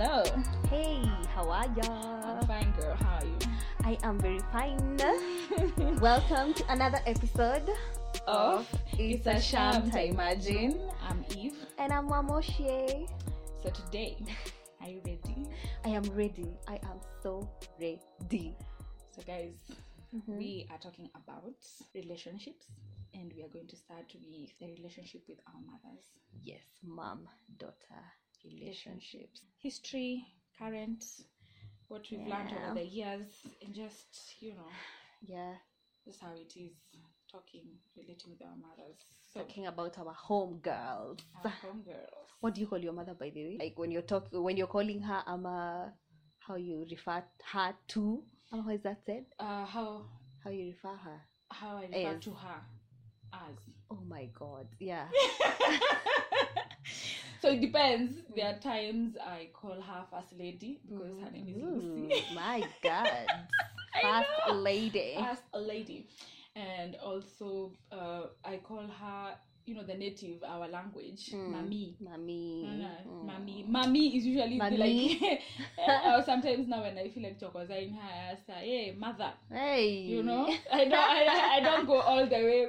Hello. Hey, how are y'all? I'm fine, girl. How are you? I am very fine. Welcome to another episode Of It's a Sham to Imagine. I'm Eve. And I'm Mamoshe. So today, are you ready? I am ready. I am so ready. So, guys, Mhm. we are talking about relationships, and we are going to start with the relationship with our mothers, Yes, mom daughter relationships. history, current, what we've learned over the years, and just you know, Yeah, just how it is talking, relating with our mothers. So, talking about our home girls. our home girls. What do you call your mother, by the way? Like when you're talking, when you're calling her, ama, how you refer her to? Ama, how is that said? Uh, how How you refer her? how I refer As. to her as. Oh my God! Yeah. so it depends. There are times I call her first lady because her name is Lucy. Ooh, my God. First lady. First lady, and also uh, I call her, you know, the native our language, Mm. mami. Mommy. Uh, Mm. Mami, mami is usually the Mami. like. or sometimes now when I feel like chokozing her, I ask her, "Hey, mother," Hey. you know. I don't, I- I don't go all the way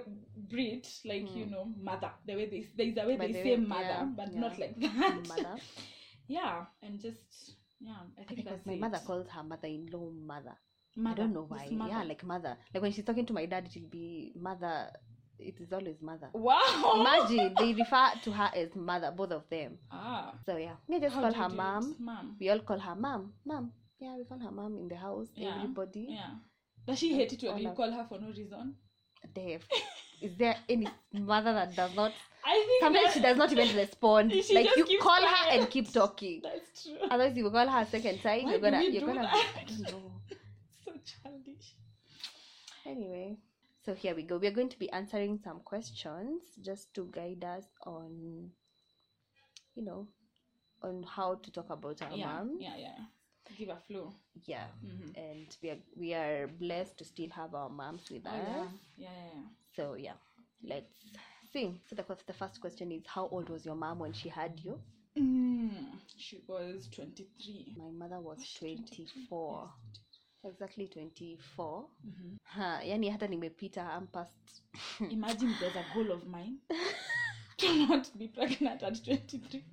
Brit, like you Mm. know, mother. The way they, there's a way By they the say way, mother, yeah, but yeah. not like that. Mother. yeah, and just yeah, I think because that's my it. mother calls her mother-in-law mother. Mother, I don't know why. Yeah, like mother. Like when she's talking to my dad, it will be mother. It is always mother. wow. Imagine they refer to her as mother, both of them. Ah, So yeah, we just how call her mom. Mom. We all call her mom. Mom. Yeah, we call her mom in the house. Yeah, Everybody. Yeah. Does she hate it when you call her for no reason? Dave. Is there any mother that does not? I think Sometimes she does not even respond. Like you call her and keep talking. That's true. Otherwise, you call her a second time. Why you're gonna, we you're gonna. that? I don't know. so childish. Anyway, so here we go. We're going to be answering some questions just to guide us on, you know, on how to talk about our yeah, mom. yeah, yeah. Give a flow. Yeah. Mm-hmm. And we are we are blessed to still have our moms with Oh, us. yeah. yeah, yeah, yeah. So yeah, let's see. So the the first question is, how old was your mom when she had you? Mm, she was 23. My mother was Was she 24. Exactly 24. Mhm. Ha, yani hata nimepita I'm past Imagine there's a goal of mine to not be pregnant at 23.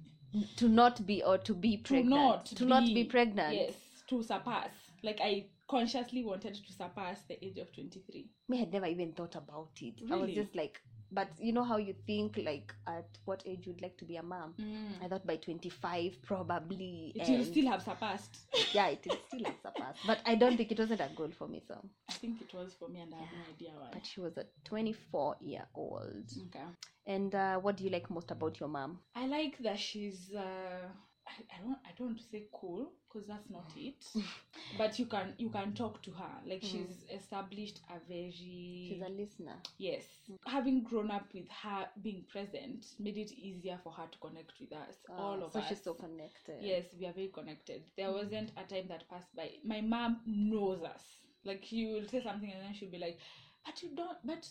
to not be or to be pregnant To not to not be pregnant. Yes, to surpass. Like I consciously wanted to surpass the age of 23. Me had never even thought about it. really? I was just like, but you know how you think like at what age you'd like to be a mom. I thought by 25 probably. It will still have surpassed. yeah, it is still a surpass. But I don't think it wasn't a goal for me. So, I think it was for me, and I have no idea why. but she was a 24 year old. Okay. And uh, what do you like most about your mom? I like that she's. Uh, I, I don't. I don't say cool because that's not it. but you can you can talk to her like Mhm. she's established a very She's a listener. yes. Having grown up with her being present made it easier for her to connect with us. all Ah, of so us. she's so connected. Yes, we are very connected. There Mhm. wasn't a time that passed by. My mom knows us. Like you will say something and then she'll be like, "But you don't. But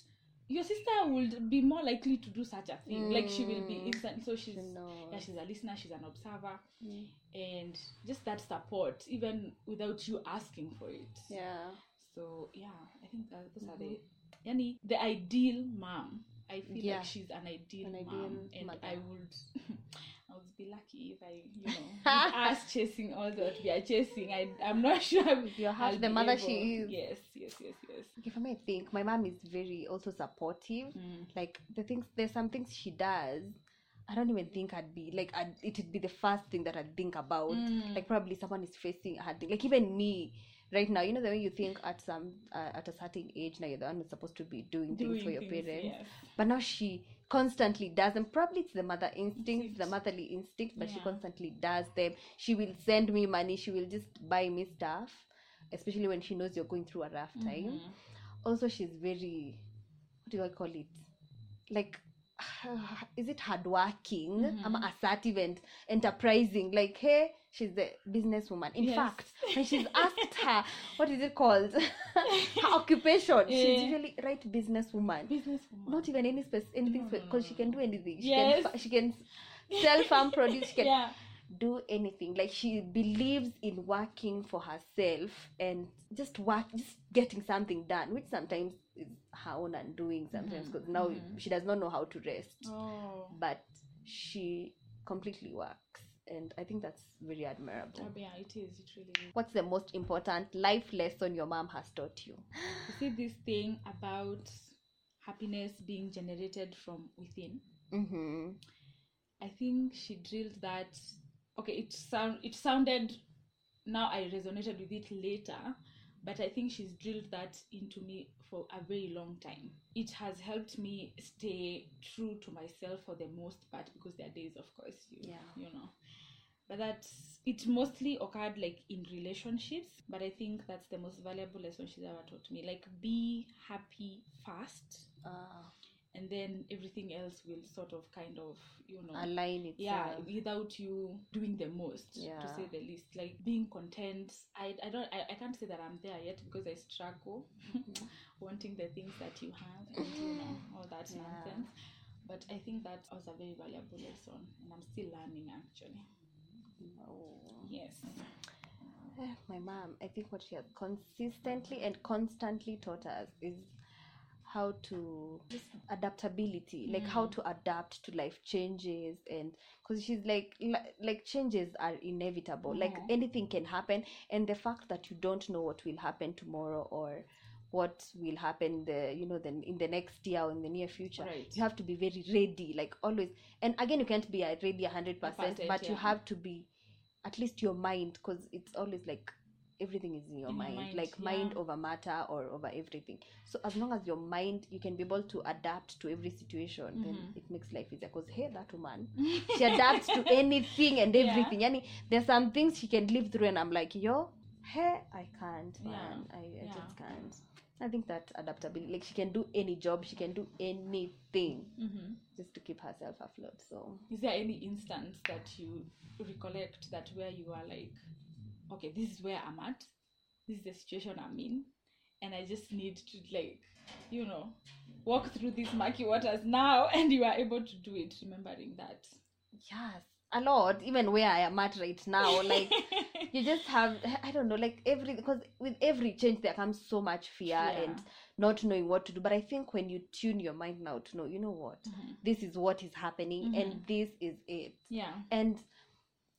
your sister would be more likely to do such a thing. Like she will be Mm. instant. So she's She yeah, she's a listener. She's an observer, Mm. and just that support, even without you asking for it. Yeah. So yeah, I think that those are the, yani, the ideal mom. I feel Yeah. like she's an ideal An mom, ideal and mother. I would, I would be lucky if I, you know, us chasing all that we are chasing. I, I'm not sure. If you're half the mother able- she is. Yes, yes, yes, yes. Me, I think my mom is very also supportive. Mm. Like the things, there's some things she does. I don't even think I'd be like I'd, it would be the first thing that I'd think about. Mm. Like probably someone is facing a hard thing. Like even me, right now, you know the way you think at some uh, at a certain age now you're the one who's supposed to be doing, things for your things, parents. yes. But now she constantly does them. Probably it's the mother instinct, the motherly instinct, but she Yeah. constantly does them. She will send me money. She will just buy me stuff, especially when she knows you're going through a rough time. Mhm. Also, she's very, what do I call it? Like, is it hardworking? Mhm. I'm assertive and enterprising. Like, hey, she's the businesswoman. In Yes. fact, when she's asked her, what is it called? her occupation. She's Yeah. usually right businesswoman Businesswoman. not even any spec- anything No, no, because no, she can do anything she Yes. can she can sell farm produce she can yeah. do anything like she believes in working for herself and just work just getting something done which sometimes is her own undoing sometimes because now mhm. she does not know how to rest Oh. but she completely works and i think that's very admirable Oh, yeah, it is. It really is. what's the most important life lesson your mom has taught you You see this thing about happiness being generated from within. mm-hmm. I think she drilled that. Okay, it sound it sounded. Now I resonated with it later, but I think she's drilled that into me for a very long time. It has helped me stay true to myself for the most part because there are days, of course, you Yeah. you know, but that's it mostly occurred like in relationships. But I think that's the most valuable lesson she's ever taught me. Like, be happy first, uh, and then everything else will sort of kind of you know align itself yeah without you doing the most Yeah. to say the least like being content i i don't i, I can't say that i'm there yet because i struggle wanting the things that you have and you know all that Yeah. nonsense but i think that was a very valuable lesson and i'm still learning actually. Yes. Eh, my mom i think what she has consistently and constantly taught us is how to adaptability like how Mm. to adapt to life changes and because she's like li- like changes are inevitable like anything can happen and the fact that you don't know what will happen tomorrow or what will happen the you know then in the next year or in the near future. Right. You have to be very ready like always. And again you can't be uh, ready 100%, but you have to be at least your mind because it's always like everything is in your In mind, mind, like mind over matter or over everything. So as long as your mind you can be able to adapt to every situation then Mhm. it makes life easier. Because hey that woman she adapts to anything and Yeah. everything. Yani there's some things she can live through and i'm like yo hey i can't Yeah. i, I Yeah. just can't i think that adaptability like she can do any job she can do anything hmm just to keep herself afloat so. Is there any instance that you recollect that where you are like okay this is where i'm at this is the situation i'm in and i just need to like you know walk through these murky waters now and you are able to do it remembering that? Yes a lot even where i am at right now like you just have i don't know like every because with every change there comes so much fear Yeah. and not knowing what to do but i think when you tune your mind now to know you know what Mhm. this is what is happening Mhm. and this is it yeah and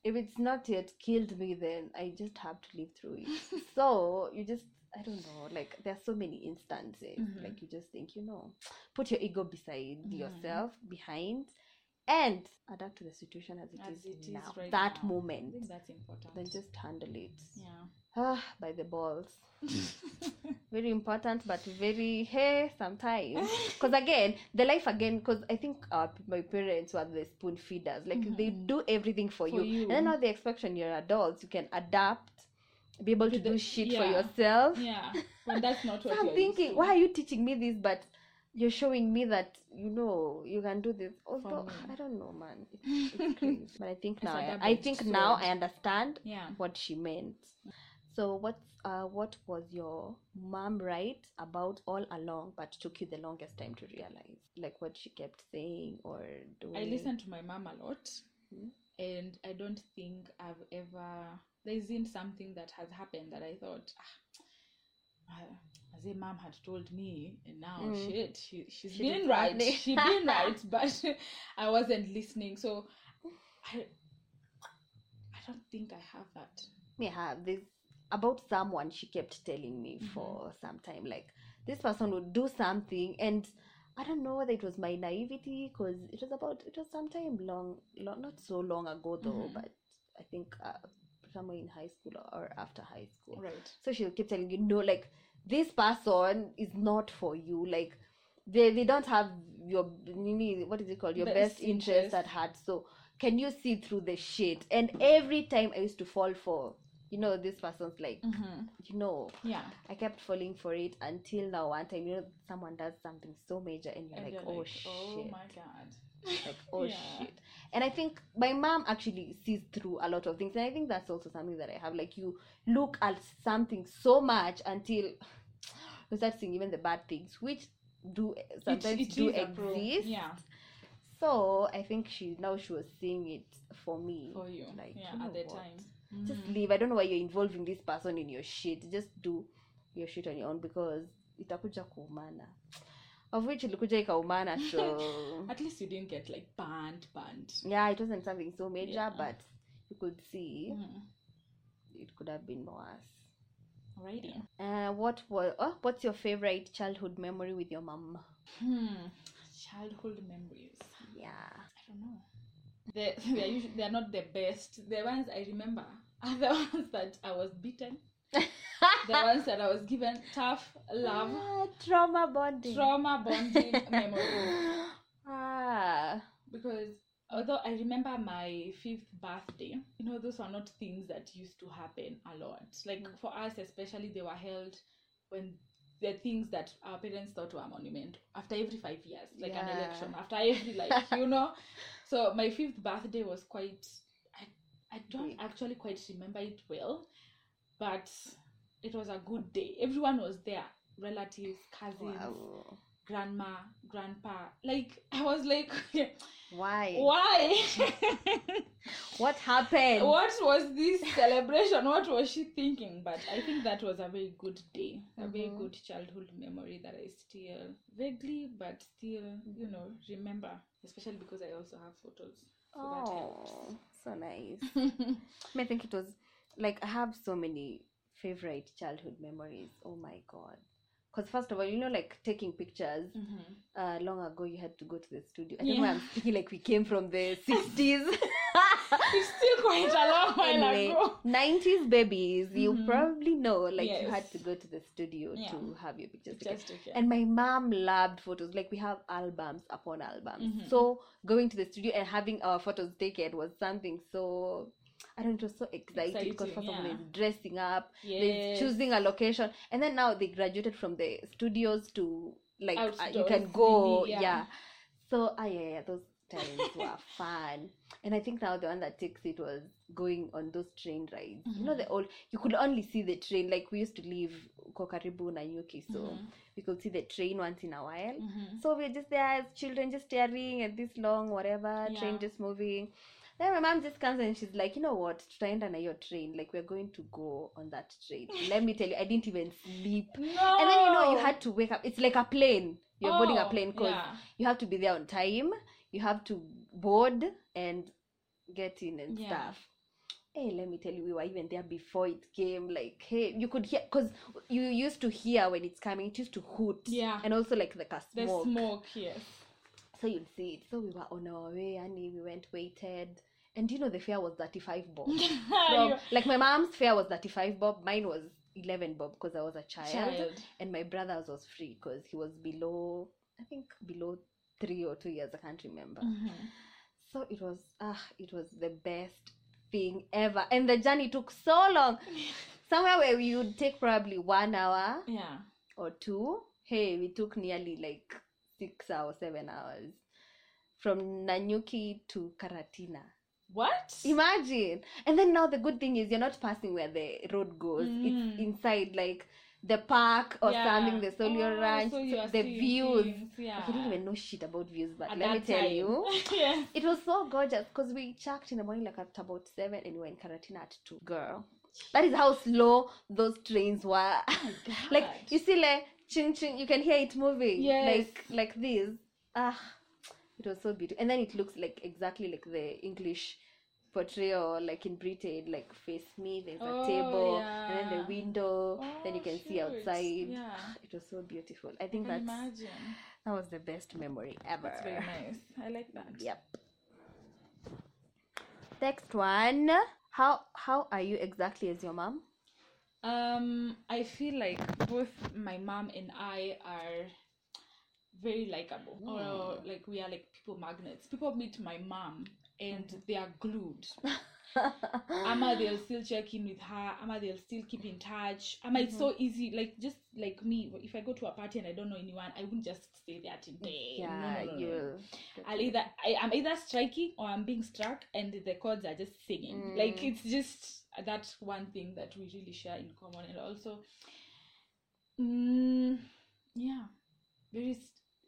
if it's not yet killed me then i just have to live through it so you just i don't know like there's so many instances Mhm. like you just think you know put your ego beside Mhm. yourself behind and adapt to the situation as it is As is now right that now. i moment. think that's important. Then just handle it. Yeah. Ah by the balls. Very important but very hey sometimes. Because again the life again because i think uh, my parents were the spoon feeders. Like they Mhm. do everything for, For you. you. and then now they expect when you're adults you can adapt be able to the- do shit for yourself. Yeah. When that's not so what i'm thinking why are you teaching me this? But you're showing me that you know you can do this although i don't know man it's, it's crazy but i think now I, I think now i understand yeah what she meant. So what's uh what was your mom right about all along but took you the longest time to realize? Like what she kept saying or doing? I listen to my mom a lot, Mhm. and I don't think I've ever. There isn't something that has happened that I thought, ah, as a mom had told me, and now Mm. shit, she she's She been right. She been right, but I wasn't listening. So I, I don't think I have that. Me have this about someone she kept telling me Mhm. for some time. Like this person would do something and I don't know whether it was my naivety because it was about it was sometime long, long not so long ago though, Mhm. but I think uh, somewhere in high school or after high school. Right. so she'll keep telling you no like this person is not for you like they they don't have your what is it called your Best best, interest interest. at heart so can you see through the shit and every time i used to fall for you know this person's like Mm-hmm. you know Yeah. i kept falling for it until now one time you know someone does something so major and you're And like you're oh like, shit oh my god. Like oh Yeah. shit and i think my mom actually sees through a lot of things and i think that's also something that i have like you look at something so much until you start seeing even the bad things which do sometimes it do a pro. exist Yeah. So I think she now she was seeing it for me. For you. Like, yeah, you know at the what? time. Just Mhm. leave. I don't know why you're involving this person in your shit. Just do your shit on your own because itakuja kuumana. Of which ilikuja ikaumana so At least you didn't get like banned, banned. yeah, it wasn't something so major, Yeah. but you could see Mhm. it could have been worse. Alrighty. Uh, what was oh, what's your favorite childhood memory with your mom? Hmm. Childhood memories. Yeah. I don't know. They they are usually they are not the best. The ones I remember are the ones that I was beaten. the ones that I was given tough love, Ah, trauma bonding. trauma bonding memories. Ah. Because although I remember my fifth birthday, you know, those were not things that used to happen a lot. Like Mm. for us, especially, they were held when the things that our parents thought were monument after every five years, like an election, after every like you know. So my fifth birthday was quite. I I don't actually quite remember it well, but it was a good day. Everyone was there, relatives, cousins, Wow. grandma, grandpa. Like I was like. Why? Why? What happened? what was this celebration? What was she thinking? But I think that was a very good day, a very Mhm. good childhood memory that I still vaguely, but still, you know, remember. Especially because I also have photos. So. Oh, so nice. I think it was like I have so many favorite childhood memories. Oh my god. Because first of all, you know, like taking pictures. Mhm. Uh, long ago, you had to go to the studio. I don't know why I'm speaking like we came from the sixties. It's still quite a long while anyway, ago. 90s babies, you Mhm. probably know, like you had to go to the studio Yeah. to have your pictures taken. And my mom loved photos. Like we have albums upon albums. Mhm. So going to the studio and having our photos taken was something so I don't know, so excited because first of all yeah. there's dressing up, yes. there's choosing a location, and then now they graduated from the studios to like uh, you can go, really, yeah. yeah. So ah yeah, yeah, those times were fun. And I think now the one that takes it was going on those train rides. You know the old you could only see the train like we used to live Kokaribu Nanyuki, so Mhm. we could see the train once in a while. Mhm. So we're just there as children, just staring at this long whatever train just moving. Then my mom just comes and she's like, you know what, tutaenda na your train. Like we're going to go on that train. Let me tell you, I didn't even sleep. No. And then you know you had to wake up. It's like a plane. You're oh, boarding a Oh, plane because yeah. you have to be there on time. You have to board and get in and Yeah. stuff. Hey, let me tell you, we were even there before it came. Like, hey, you could hear because you used to hear when it's coming. It used to hoot. Yeah. And also like the The smoke. smoke, yes. So you'll see it. So we were on our way, and we went, waited. And you know the fare was 35 bob. From, like my mom's fare was 35 bob. Mine was 11 bob because I was a child. child. And my brother's was free because he was below, I think below three or two years. I can't remember. Mhm. So it was, ah, it was the best thing ever. And the journey took so long. Somewhere where we would take probably one hour Yeah. or two. Hey, we took nearly like six or seven hours from Nanyuki to Karatina. What? Imagine. And then now the good thing is you're not passing where the road goes. Mm. It's inside like the park or Yeah. something, the Solio Oh, Ranch, so the views. things, Yeah. I didn't even know shit about views, but At let me tell time. you, yes. it was so gorgeous because we checked in the morning like at about seven and we were in Karatina at two. Girl, that is how slow those trains were. like you see, like ching ching, you can hear it moving. Yes. Like like this. Ah, it was so beautiful, and then it looks like exactly like the English portrayal, like in Britain, like face me. There's a Oh, table, and then the yeah. window. then you Oh, can see outside. Yeah. It was so beautiful. I think Can that's imagine. that was the best memory ever. That's very nice. I like that. Yep. Next one. How how are you exactly as your mom? Um, I feel like both my mom and I are very likable, or like we are like people magnets. People meet my mom and they are glued. Ama they'll still check in with her. Ama they'll still keep in touch. Ama it's so easy. Like just like me, if I go to a party and I don't know anyone, I wouldn't just stay there today. Yeah, no, no, no, you no. I'll either I, I'm either striking or I'm being struck, and the chords are just singing. Like Mm. it's just that one thing that we really share in common, and also, mm, yeah, very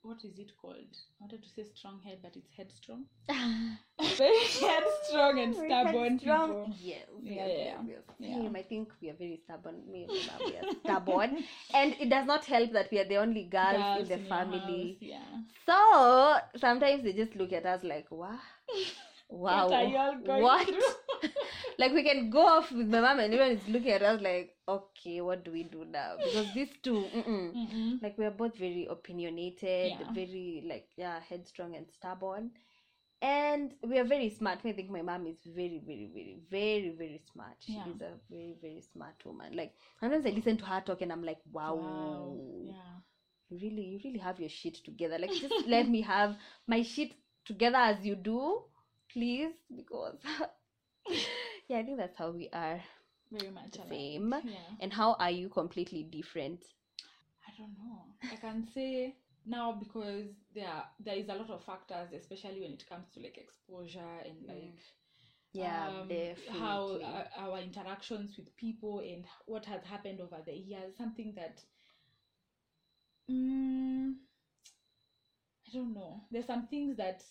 what is it called? I wanted to say strong head, but it's headstrong. Very headstrong and Very stubborn headstrong. people. Yes, Yeah, yeah, yeah. I think we are very stubborn. Me and we are stubborn, and it does not help that we are the only girls, Girls in the your family. house, Yeah. So sometimes they just look at us like, "Wow, wow, What are y'all going what?" through? like we can go off with my mom, and everyone is looking at us like, "Okay, what do we do now?" Because these two, mm-mm. Mm-mm. like we are both very opinionated, Yeah. very like yeah, headstrong and stubborn. And we are very smart. I think my mom is very, very, very, very, very smart. She Yeah. is a very, very smart woman. Like sometimes I listen to her talk and I'm like, wow, Wow. Yeah. you really, you really have your shit together. Like just let me have my shit together as you do, please, because yeah, I think that's how we are Very much the alike. same. Yeah. And how are you completely different? I don't know. I can say now because there there is a lot of factors, especially when it comes to like exposure and Mm. like Yeah, um, how uh, our interactions with people and what has happened over the years. Something that mm, I don't know. There's some things that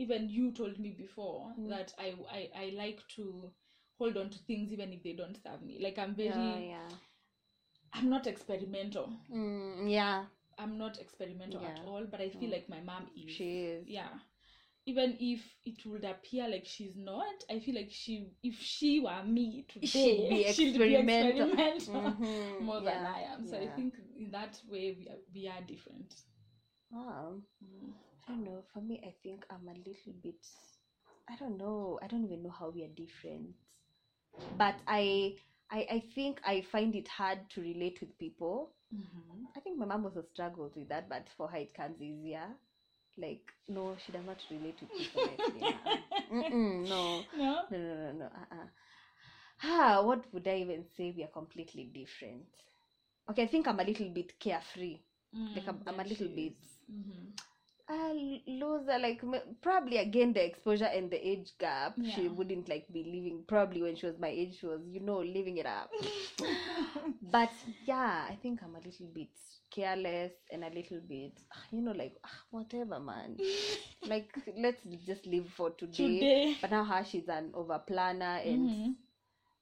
even you told me before Mm. that I, I I like to hold on to things even if they don't serve me. Like I'm very yeah, yeah. I'm not experimental. Mm, yeah, I'm not experimental at all, but I feel Mm. like my mom is. she is. Yeah. Even if it would appear like she's not, I feel like she, if she were me today, She'd be experimental. experimental Mhm, more than I am. So I think in that way we are, we are different. Wow. Mm. I don't know. For me, I think I'm a little bit. I don't know. I don't even know how we are different. But I, I, I think I find it hard to relate with people. Mhm. I think my mom also struggles with that, but for her it comes easier. Like, no, she does not relate with people. Uh-uh. No, No. no, no, no, no. Uh-uh. Ah, what would I even say? We are completely different. Okay, I think I'm a little bit carefree. Like, I'm- Mm, I'm a little she bit- is. A loser like m- probably again the exposure and the age gap she wouldn't like be living probably when she was my age she was you know living it up but yeah i think i'm a little bit careless and a little bit ah, you know like ah, whatever man like let's just live for today, Today. but now her she's an over planner and Mhm.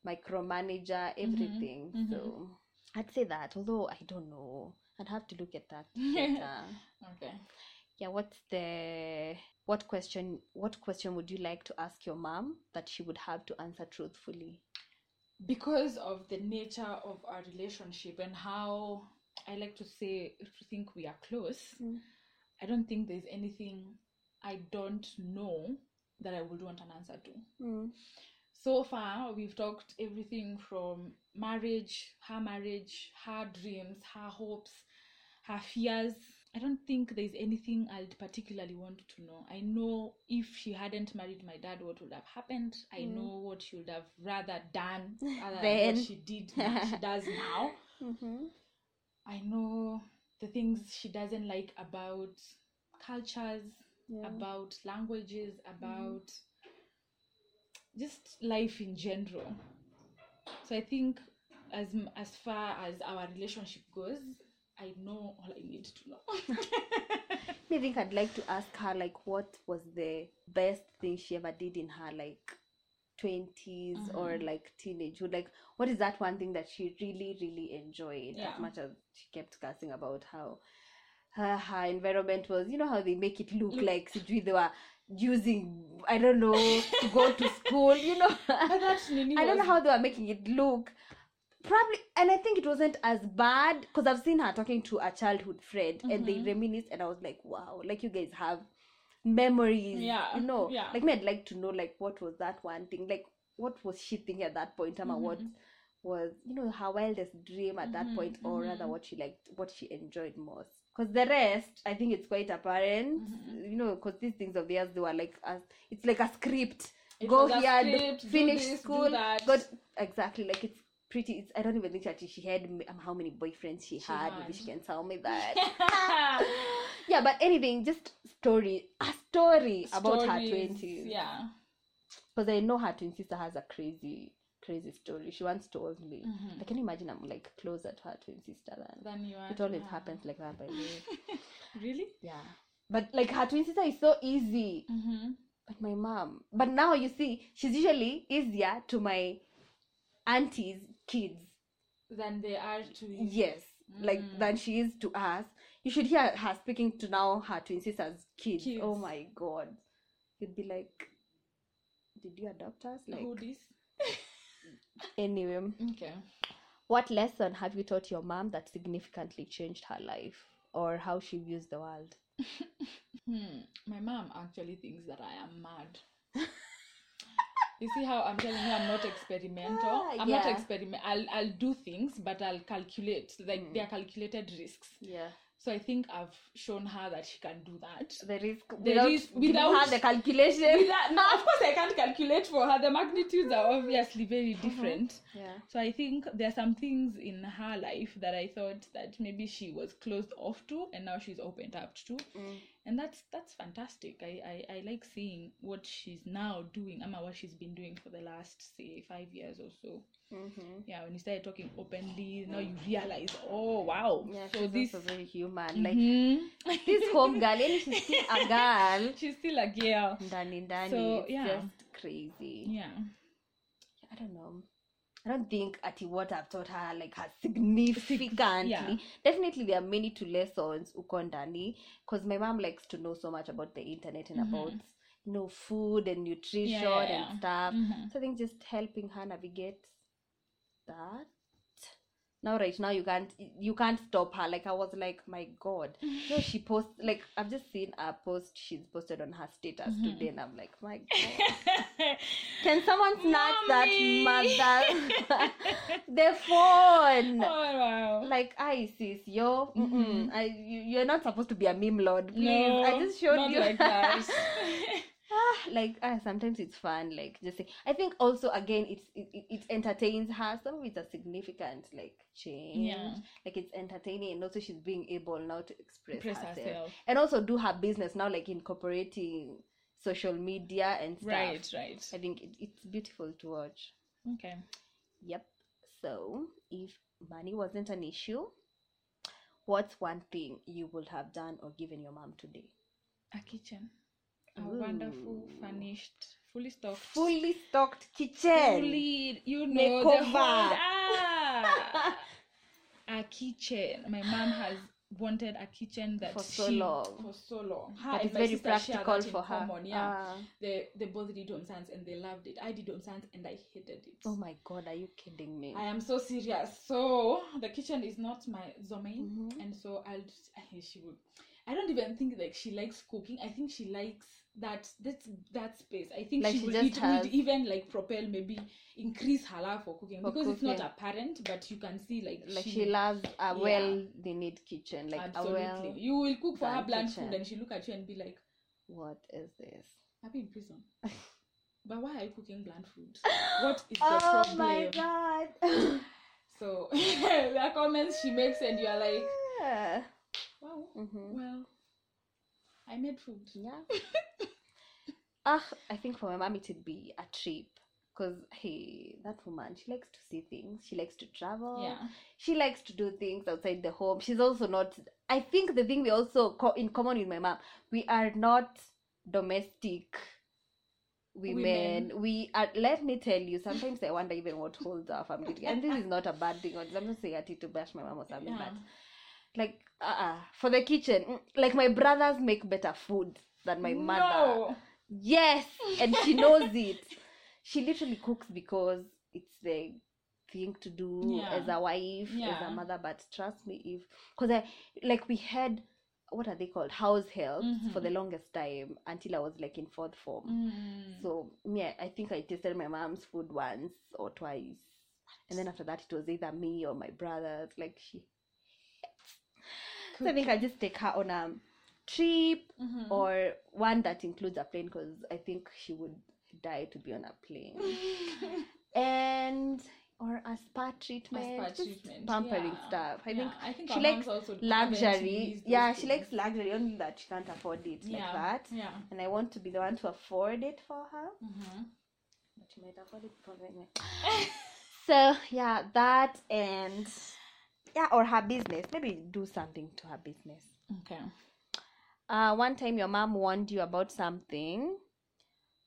micromanager everything mhm. so i'd say that although i don't know i'd have to look at that later. Okay. Yeah what's the what question what question would you like to ask your mom that she would have to answer truthfully because of the nature of our relationship and how I like to say think we are close, Mm. I don't think there's anything I don't know that I would want an answer to. So far, we've talked everything from marriage, her marriage, her dreams, her hopes, her fears. I don't think there's anything I'd particularly want to know. I know if she hadn't married my dad, what would have happened. I Mm. know what she would have rather done other than what she did, she does now. mm-hmm. I know the things she doesn't like about cultures, yeah. about languages, about just life in general. So I think as as far as our relationship goes, I know all I need to know. I think I'd like to ask her like what was the best thing she ever did in her like 20s or Mhm. like teenagehood like what is that one thing that she really really enjoyed Yeah. as much as she kept cussing about how her, her environment was you know how they make it look like sijui they were using I don't know to go to school you know But that Nini I don't know how they were making it look. Probably, and I think it wasn't as bad because I've seen her talking to a childhood friend and they Mhm. reminisce, and I was like, wow, like you guys have memories. Yeah, You know, yeah. like me, I'd like to know, like, what was that one thing? Like, what was she thinking at that point? Ama, what Mhm. was, you know, her wildest dream at that Mhm, point, or rather mhm. what she liked, what she enjoyed most? Because the rest, I think it's quite apparent, Mhm. you know, because these things of theirs, they were like, as, it's like a script It go here, script, do finish this, school, got exactly like it's pretty. It's I don't even think that she had um, how many boyfriends she, She had. had. Maybe she can tell me that. yeah, but anything, just story, a story about her Stories, twenties. Yeah. because I know her twin sister has a crazy, crazy story. She once told me. Mhm. I can imagine I'm like closer to her twin sister than Then you are. it always her. happens like that by the way. Really? Yeah. But like her twin sister is so easy. Mm-hmm. But my mom. But now you see, she's usually easier to my auntie's kids. Than they are to. Yes. Like Mm. than she is to us. You should hear her speaking to now her twin sister's kids. Oh my god. You'd be like, Did you adopt us? Like Who this? anyway. Okay. What lesson have you taught your mom that significantly changed her life? Or how she views the world? Hmm. My mom actually thinks that I am mad. you see how I'm telling you I'm not experimental. Ah, I'm not yeah. experiment. I'll I'll do things, but I'll calculate. Like Mm. they are calculated risks. Yeah. So I think I've shown her that she can do that. The risk The without, risk- without- her the calculation. Without- now, of course, I can't calculate for her. The magnitudes are obviously very different. Yeah. So I think there are some things in her life that I thought that maybe she was closed off to, and now she's opened up to, Mm. And that's that's fantastic. I I, I like seeing what she's now doing, Ama, what she's been doing for the last say five years or so. Mm-hmm. Yeah, when you started talking openly, now you realize, oh wow, Yeah, so this. is very human. Like Mhm. this home girl, and she's still a girl. she's still a girl. Ndani ndani. So, it's yeah. just crazy. Yeah. I don't know. I don't think Ati what I've taught her like has significantly. yeah. Definitely there are many to lessons uko ndani because my mom likes to know so much about the internet and Mhm. about you know food and nutrition Yeah, yeah, and stuff. Mhm. So I think just helping her navigate that. Now right now you can't you can't stop her. Like I was like, my god. No, she posts like I've just seen a post she's posted on her status Mhm. today and I'm like, my god. Can someone snatch that mother the phone? oh wow. Like I sis, yo, mm-mm, Mhm. I, you, you're not supposed to be a meme lord, please. no, I just showed not you. like that. Ah, like ah, sometimes it's fun, like just say. I think also again, it's it, it, entertains her. Some of it's a significant like change. Yeah. Like it's entertaining, and also she's being able now to express, Press herself. herself. and also do her business now, like incorporating social media and stuff. Right, right. I think it, it's beautiful to watch. Okay. Yep. So, if money wasn't an issue, what's one thing you would have done or given your mom today? A kitchen. A wonderful, furnished, fully stocked. Fully stocked kitchen. fully, you know, the Makeover. whole, ah, a kitchen. My mom has wanted a kitchen that For so she, long. for so long. Her That is very practical for her. common, yeah, Ah. they they both did home science and they loved it. I did home science and I hated it. oh my god, are you kidding me? I am so serious. So the kitchen is not my domain, Mhm. and so I'll she would. I don't even think like she likes cooking. I think she likes that that that space. I think Like she she would, it has- would even like propel maybe increase her love for cooking For because it's not apparent, but you can see like like she, she, loves a well they need kitchen. Like absolutely. a well you will cook for her bland kitchen. food, and she look at you and be like, what is this? "I've been in prison." But why are you cooking bland food? What is the oh problem? my god. So there are comments she makes, and you are like, yeah. "Wow, Mhm. well, I made food." Yeah. Ah, I think for my mom it'd be a trip. Cause hey, that woman, she likes to see things. She likes to travel. Yeah. She likes to do things outside the home. She's also not. I think the thing we also co- in common with my mom, we are not domestic women. We are. Let me tell you. Sometimes I wonder even what holds our family together. And this is not a bad thing. I'm not saying I need to bash my mom or something, Yeah. but like uh, for the kitchen. Mm, like my brothers make better food than my mother. No. yes. And she knows it. She literally cooks because it's the thing to do Yeah. as a wife as a mother. But trust me if because i like we had what are they called? House helps for Mhm. the longest time until i was like in fourth form. Mm. so yeah i think i tasted my mom's food once or twice. And then after that it was either me or my brothers. Like she so i think i just take her on a trip Mhm. or one that includes a plane because i think she would die to be on a plane and or a spa treatment, spa treatment, pampering yeah. stuff i Yeah, think I think she likes also luxury yeah she things. likes luxury only that she can't afford it like yeah. that Yeah. and i want to be the one to afford it for her Mhm. But you might avoid it before anyway. so yeah, that and yeah, or her business. Maybe do something to her business. Okay. Uh, one time your mom warned you about something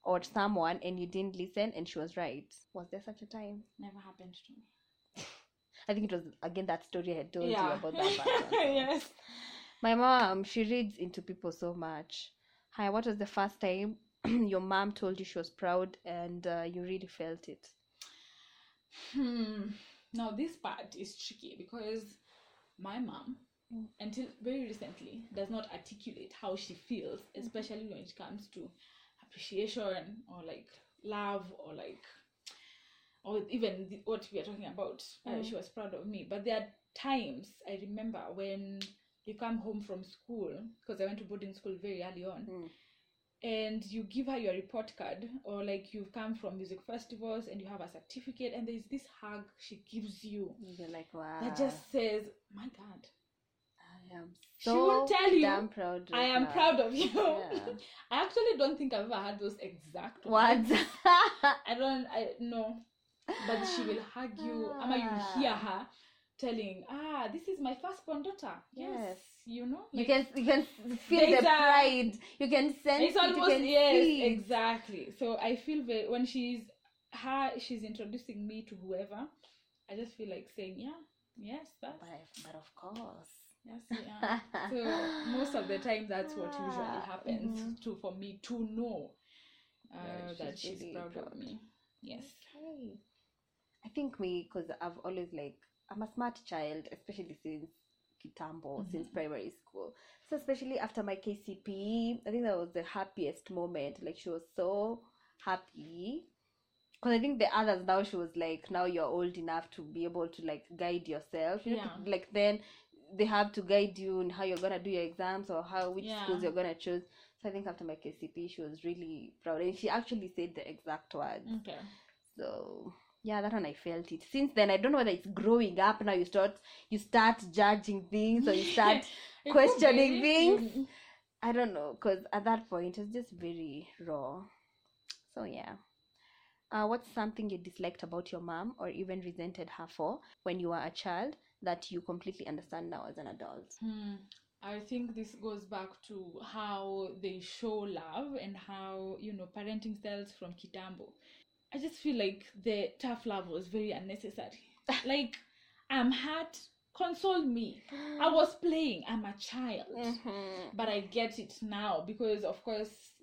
or someone and you didn't listen and she was right. Was there such a time? Never happened to me. I think it was again that story I had told you about that yes. My mom, she reads into people so much. Hi, what was the first time your mom told you she was proud and uh, you really felt it? Hmm. Now this part is tricky because my mom, Mm. until very recently, does not articulate how she feels, especially when it comes to appreciation or like love or like or even the, what we are talking about. Uh, Mm. she was proud of me, but there are times I remember when you come home from school because I went to boarding school very early on Mm. And you give her your report card or like you've come from music festivals and you have a certificate and there's this hug she gives you You're like, wow. that just says my god I am She so will tell you, damn proud. i am now." proud of you Yeah. i actually don't think i've ever had those exact words. i don't i know but she will hug you ama you hear Ah. her telling ah this is my firstborn daughter yes, Yes. you know you can you can feel the a- pride. You can sense it's it. almost can yes see. it. exactly so i feel very when she's her she's introducing me to whoever i just feel like saying yeah yes that's But, but of course. yes yeah so most of the time that's what usually Ah, happens mhm. to for me to know uh, Yeah, that she's she's really proud, of me yes Okay. I think me, because I've always like, I'm a smart child, especially since Kitambo, since Mhm. primary school. So, especially after my KCPE, I think that was the happiest moment. Like, she was so happy. Because I think the others now, she was like, now you're old enough to be able to like guide yourself. You know, Yeah. like then they have to guide you in how you're gonna do your exams or how which Yeah. schools you're gonna choose. So I think after my KCPE, she was really proud, and she actually said the exact words. okay So yeah, that one I felt it. Since then, I don't know whether it's growing up now. You start you start judging things or you start. Questioning things. Mm. I don't know, because at that point it's just very raw. So yeah. Uh, what's something you disliked about your mom or even resented her for when you were a child that you completely understand now as an adult? Hmm. I think this goes back to how they show love and how, you know, parenting styles from Kitambo. I just feel like the tough love was very unnecessary. like, I'm hurt, console me. I was playing, I'm a child. Mhm. But I get it now because, of course,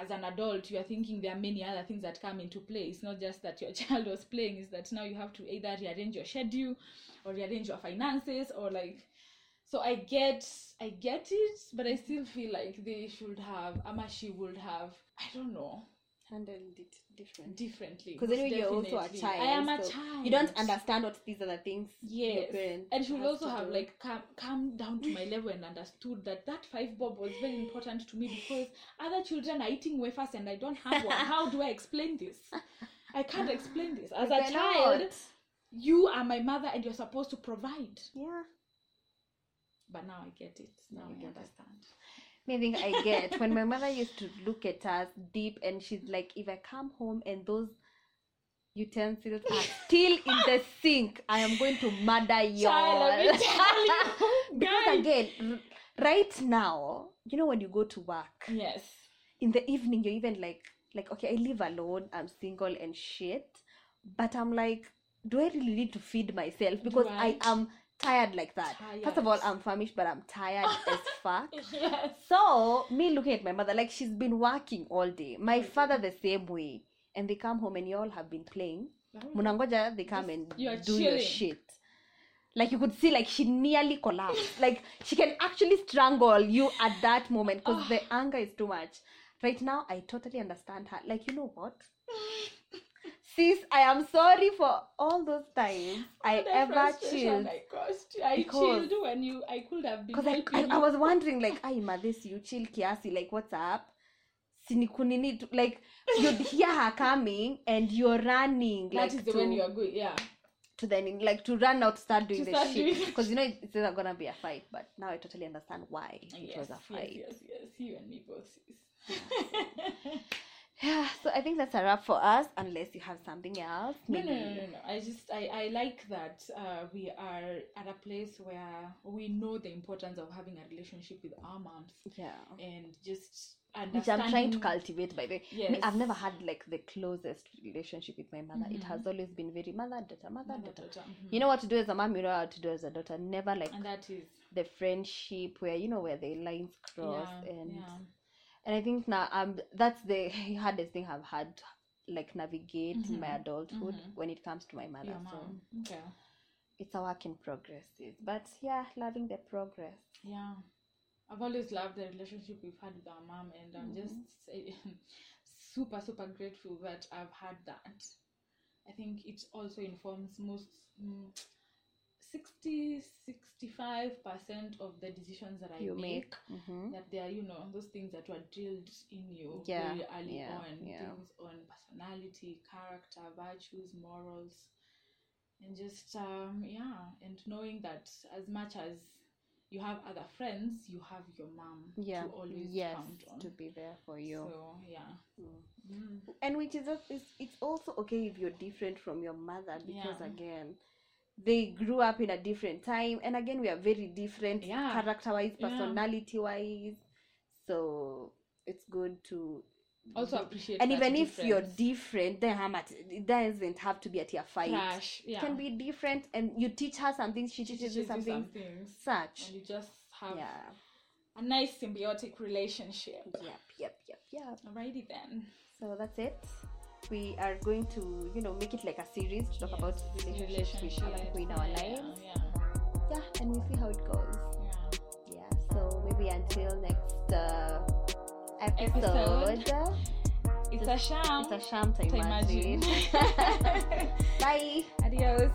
as an adult, you are thinking there are many other things that come into play. It's not just that your child was playing, it's that now you have to either rearrange your schedule or rearrange your finances or like so i get i get it but i still feel like they should have ama she would have i don't know Handled it different. differently Because anyway, you're also a child. i am a so child You don't understand what these other things yes and she would also have do. like come come down to my level and understood that that five bob was very important to me because other children are eating wafers and i don't have one how do i explain this i can't explain this as a child you are my mother and you're supposed to provide Yeah. but now i get it now you i understand. it. Maybe I get when my mother used to look at us deep and she's like, if I come home and those utensils are still in the sink, I am going to murder you. Child, let me tell you, because again, right now, you know when you go to work yes in the evening, you're even like, like okay, I live alone, I'm single and shit, but I'm like, do I really need to feed myself? Because I I? am tired like that. First of all, I'm famished, but I'm tired as fuck. yes So me looking at my mother like she's been working all day. My father the same way. And they come home and you all have been playing. Munangoja, they come and do your shit. Like you could see like she nearly collapsed. like she can actually strangle you at that moment because Ah. the anger is too much. Right now I totally understand her. Like you know what? Sis, I am sorry for all those times I The ever chilled. I caused you. I Because- chilled when you I could have been Because I, I. I was wondering, like, I this you chill kiasi, like, what's up? Sinikunini, like, you'd hear her coming and you're running, like, that is the to, when you are going yeah to then, like, to run out, start doing To the start shit. Because, you know, it's not gonna be a fight, but now I totally understand why it was a yes fight. yes yes you and me both sis. Yeah, so I think that's a wrap for us, unless you have something else. No, no, no, no, no. I just I, I like that uh, we are at a place where we know the importance of having a relationship with our moms Yeah. and just Which I'm trying to cultivate by the way. Yes. Me, I've never had like the closest relationship with my mother. It Mhm. has always been very mother, daughter, mother, Mother, daughter. daughter, mhm. You know what to do as a mom, you know how to do as a daughter. Never like and that is the friendship where you know where the lines cross yeah, and yeah. And I think now um that's the hardest thing I've had like navigate in my adulthood mhm. when it comes to my mother. Your So mom. Okay. it's a work in progress. But yeah, loving the progress. Yeah. I've always loved the relationship we've had with our mom, and I'm just say- super, super grateful that I've had that. I think it also informs most mm, 60 65% of the decisions that I you make. make. hmm That they are, you know, those things that were drilled in you Yeah, very early yeah, on. yeah. Things on personality, character, virtues, morals, and just um, yeah, and knowing that as much as you have other friends, you have your mom Yeah. to always yes, count on. to be there for you. So yeah. Mm. Mm. and which is it's, it's also okay if you're different from your mother because Yeah. again they grew up in a different time and again we are very different Yeah. character wise personality wise so it's good to Also appreciate and even if you're different then how much it doesn't have to be at your fight Clash, yeah. it can be different and you teach her something she teaches you something some such and you just have yeah a nice symbiotic relationship. yep yep yep yep Alrighty then. So that's it. We are going to, you know, make it like a series to talk Yes, about relationships with other people in our yeah, lives. Yeah, Yeah, and we'll see how it goes. yeah. Yeah. So maybe until next uh, Episode. episode. It's a sham. It's a sham to to imagine. imagine. Bye. Adios.